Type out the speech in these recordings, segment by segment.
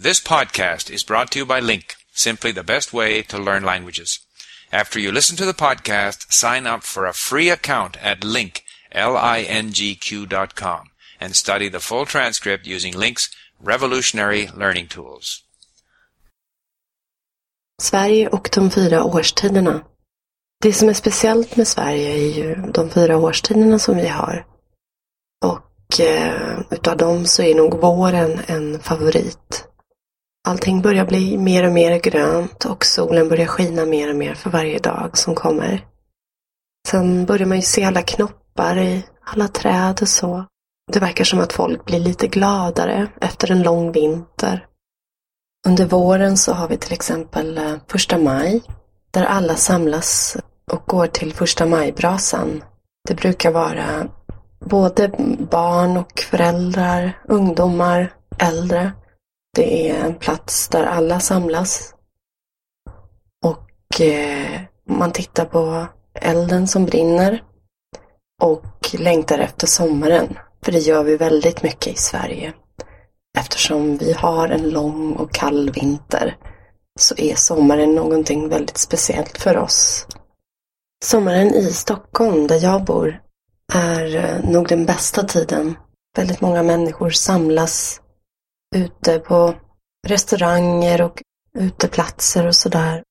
This podcast is brought to you by Link, simply the best way to learn languages. After you listen to the podcast, sign up for a free account at link, L-I-N-G-Q dot and study the full transcript using Link's revolutionary learning tools. Sverige och de fyra årstiderna. Det som är speciellt med Sverige är ju de fyra årstiderna som vi har. Och eh, utav dem så är nog våren en favorit. Allting börjar bli mer och mer grönt och solen börjar skina mer och mer för varje dag som kommer. Sen börjar man ju se alla knoppar i alla träd och så. Det verkar som att folk blir lite gladare efter en lång vinter. Under våren så har vi till exempel eh, första maj, där alla samlas och går till första majbrasan. Det brukar vara både barn och föräldrar, ungdomar, äldre. Det är en plats där alla samlas. Och eh, man tittar på elden som brinner och längtar efter sommaren. För det gör vi väldigt mycket i Sverige. Eftersom vi har en lång och kall vinter så är sommaren någonting väldigt speciellt för oss. Sommaren i Stockholm, där jag bor, är eh, nog den bästa tiden. Väldigt många människor samlas ute på restauranger och uteplatser och sådär.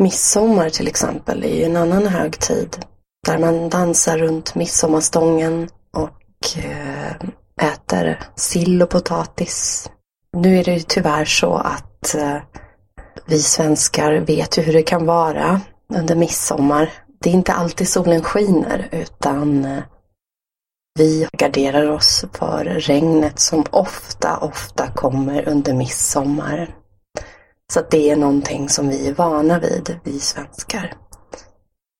Midsommar till exempel är ju en annan högtid där man dansar runt midsommarstången och eh, äter sill och potatis. Nu är det ju tyvärr så att eh, vi svenskar vet ju hur det kan vara under midsommar. Det är inte alltid solen skiner utan eh, vi garderar oss för regnet som ofta, ofta kommer under midsommar. Så det är någonting som vi är vana vid, vi svenskar.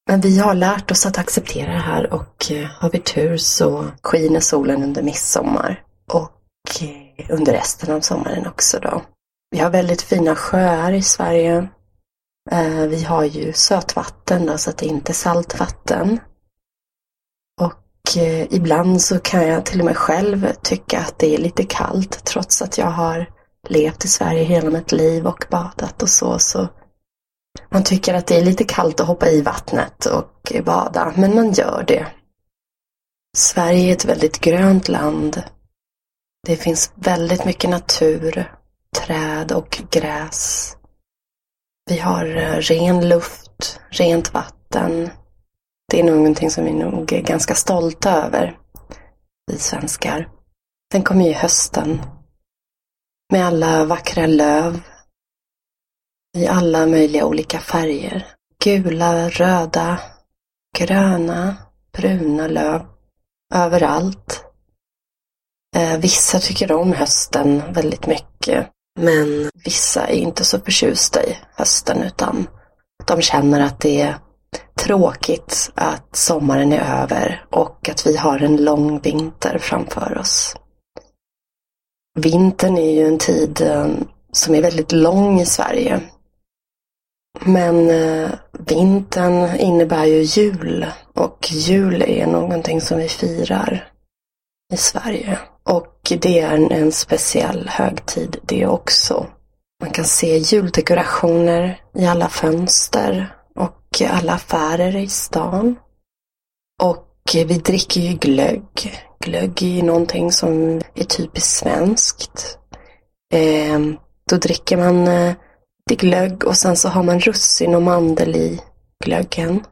Men vi har lärt oss att acceptera det här och eh, har vi tur så skiner solen under midsommar och eh, under resten av sommaren också då. Vi har väldigt fina sjöar i Sverige. Eh, vi har ju sötvatten då, så att det inte är saltvatten. Och eh, ibland så kan jag till och med själv tycka att det är lite kallt trots att jag har levt i Sverige hela mitt liv och badat och så. så man tycker att det är lite kallt att hoppa i vattnet och bada, men man gör det. Sverige är ett väldigt grönt land. Det finns väldigt mycket natur, träd och gräs. Vi har eh, ren luft, rent vatten. Det är någonting som vi nog är ganska stolta över, vi svenskar. Sen kommer ju hösten med alla vackra löv i alla möjliga olika färger. Gula, röda, gröna, bruna löv överallt. Eh, vissa tycker om hösten väldigt mycket. Men vissa är inte så förtjusta i hösten utan de känner att det är tråkigt att sommaren är över och att vi har en lång vinter framför oss. Vintern är ju en tid eh, som är väldigt lång i Sverige. Men eh, vintern innebär ju jul och jul är någonting som vi firar i Sverige. Och det är en, en speciell högtid det också. Man kan se juldekorationer i alla fönster alla affärer i stan. Och vi dricker ju glögg. Glögg är ju någonting som är typiskt svenskt. Eh, då dricker man eh, glögg och sen så har man russin och mandel i glöggen.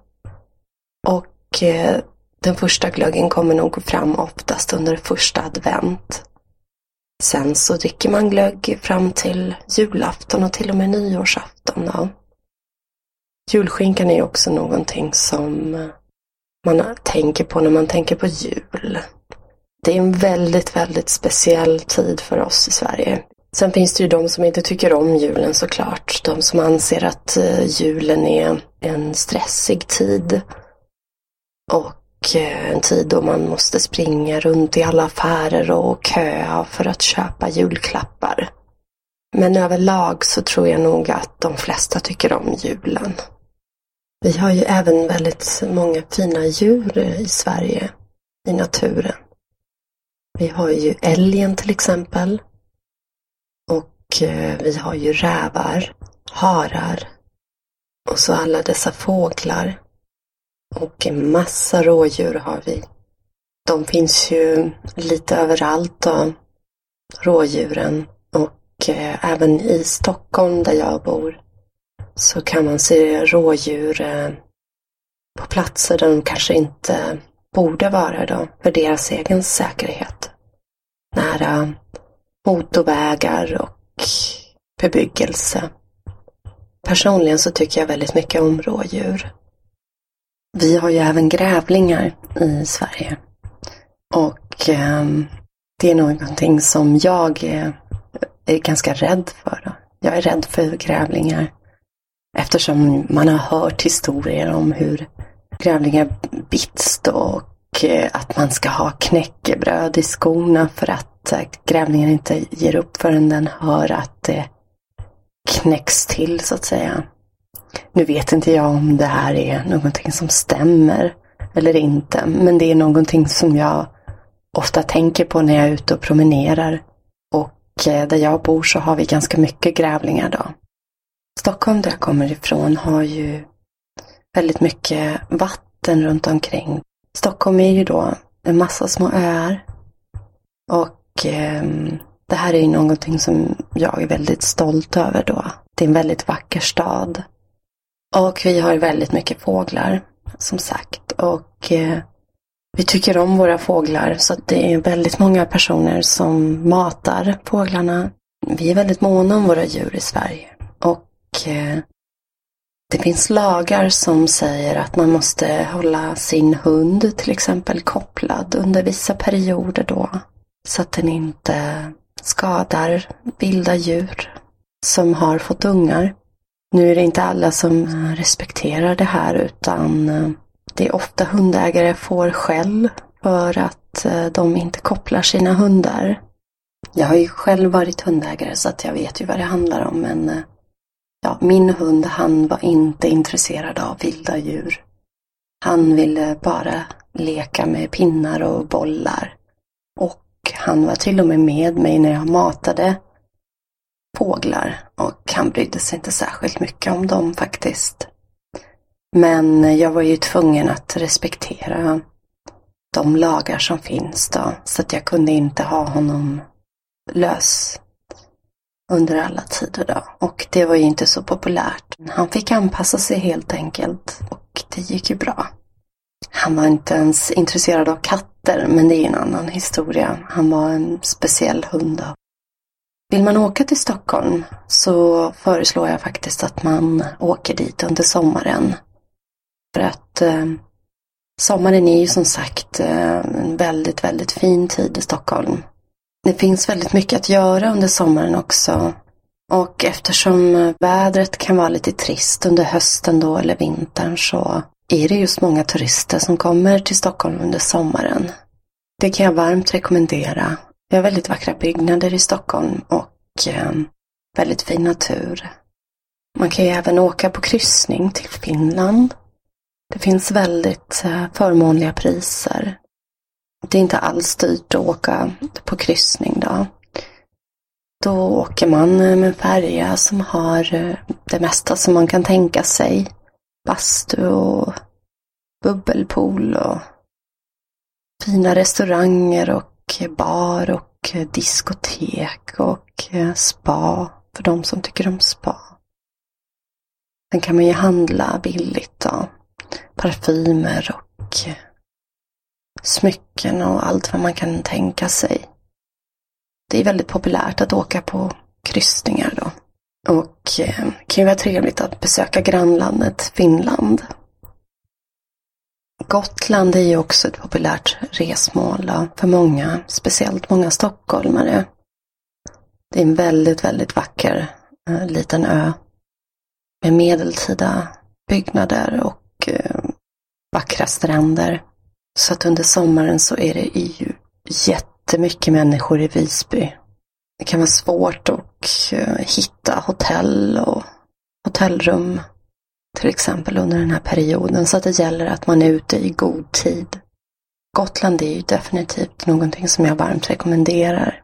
Och eh, den första glöggen kommer nog fram oftast under första advent. Sen så dricker man glögg fram till julafton och till och med nyårsafton. Då. Julskinkan är också någonting som man tänker på när man tänker på jul. Det är en väldigt, väldigt speciell tid för oss i Sverige. Sen finns det ju de som inte tycker om julen såklart. De som anser att eh, julen är en stressig tid. Och eh, en tid då man måste springa runt i alla affärer och köa för att köpa julklappar. Men överlag så tror jag nog att de flesta tycker om julen. Vi har ju även väldigt många fina djur i Sverige, i naturen. Vi har ju älgen till exempel. och eh, vi har ju rävar, harar och så alla dessa fåglar. Och en massa rådjur har vi. De finns ju lite överallt då, rådjuren. Och eh, även i Stockholm där jag bor så kan man se rådjur eh, på platser där de kanske inte borde vara då, för deras egen säkerhet. Nära motorvägar och bebyggelse. Personligen så tycker jag väldigt mycket om rådjur. Vi har ju även grävlingar i Sverige. Och eh, det är någonting som jag är, är ganska rädd för. Då. Jag är rädd för grävlingar. Eftersom man har hört historier om hur grävlingar bits då och eh, att man ska ha knäckebröd i skorna för att eh, grävlingen inte ger upp förrän den hör att det knäcks till så att säga. Nu vet inte jag om det här är någonting som stämmer eller inte, men det är någonting som jag ofta tänker på när jag är ute och promenerar. Och där jag bor så har vi ganska mycket grävlingar då. Stockholm där jag kommer ifrån har ju väldigt mycket vatten runt omkring. Stockholm är ju då en massa små öar. Och eh, det här är ju någonting som jag är väldigt stolt över då. Det är en väldigt vacker stad. Och vi har väldigt mycket fåglar, som sagt. Och eh, vi tycker om våra fåglar så det är väldigt många personer som matar fåglarna. Vi är väldigt måna om våra djur i Sverige. Och eh, det finns lagar som säger att man måste hålla sin hund till exempel kopplad under vissa perioder då. Så att den inte skadar vilda djur som har fått ungar. Nu är det inte alla som respekterar det här utan eh, det är ofta hundägare får skäll för att eh, de inte kopplar sina hundar. Jag har ju själv varit hundägare så att jag vet ju vad det handlar om men ja, min hund han var inte intresserad av vilda djur. Han ville bara leka med pinnar och bollar. Och han var till och med med mig när jag matade fåglar och han brydde sig inte särskilt mycket om dem faktiskt. Men jag var ju tvungen att respektera de lagar som finns då, så att jag kunde inte ha honom lös under alla tider då. Och det var ju inte så populärt. Han fick anpassa sig helt enkelt och det gick ju bra. Han var inte ens intresserad av katter, men det är en annan historia. Han var en speciell hund. Då. Vill man åka till Stockholm så föreslår jag faktiskt att man åker dit under sommaren. För att eh, sommaren är ju som sagt eh, en väldigt, väldigt fin tid i Stockholm. Det finns väldigt mycket att göra under sommaren också. Och eftersom eh, vädret kan vara lite trist under hösten då eller vintern så är det just många turister som kommer till Stockholm under sommaren. Det kan jag varmt rekommendera. Vi har väldigt vackra byggnader i Stockholm och eh, väldigt fin natur. Man kan ju även åka på kryssning till Finland. Det finns väldigt eh, förmånliga priser. Det är inte alls dyrt att åka på kryssning då. Då åker man med en färja som har eh, det mesta som man kan tänka sig. Bastu och bubbelpool och fina restauranger och bar och diskotek och eh, spa för de som tycker om spa. Sen kan man ju handla billigt då. Parfymer och smycken och allt vad man kan tänka sig. Det är väldigt populärt att åka på kryssningar då. Och eh, kan ju vara trevligt att besöka grannlandet Finland. Gotland är ju också ett populärt resmål för många, speciellt många stockholmare. Det är en väldigt, väldigt vacker eh, liten ö med medeltida byggnader och eh, vackra stränder. Så att under sommaren så är det ju jättemycket människor i Visby. Det kan vara svårt att eh, hitta hotell och hotellrum till exempel under den här perioden. Så att det gäller att man är ute i god tid. Gotland är ju definitivt någonting som jag varmt rekommenderar.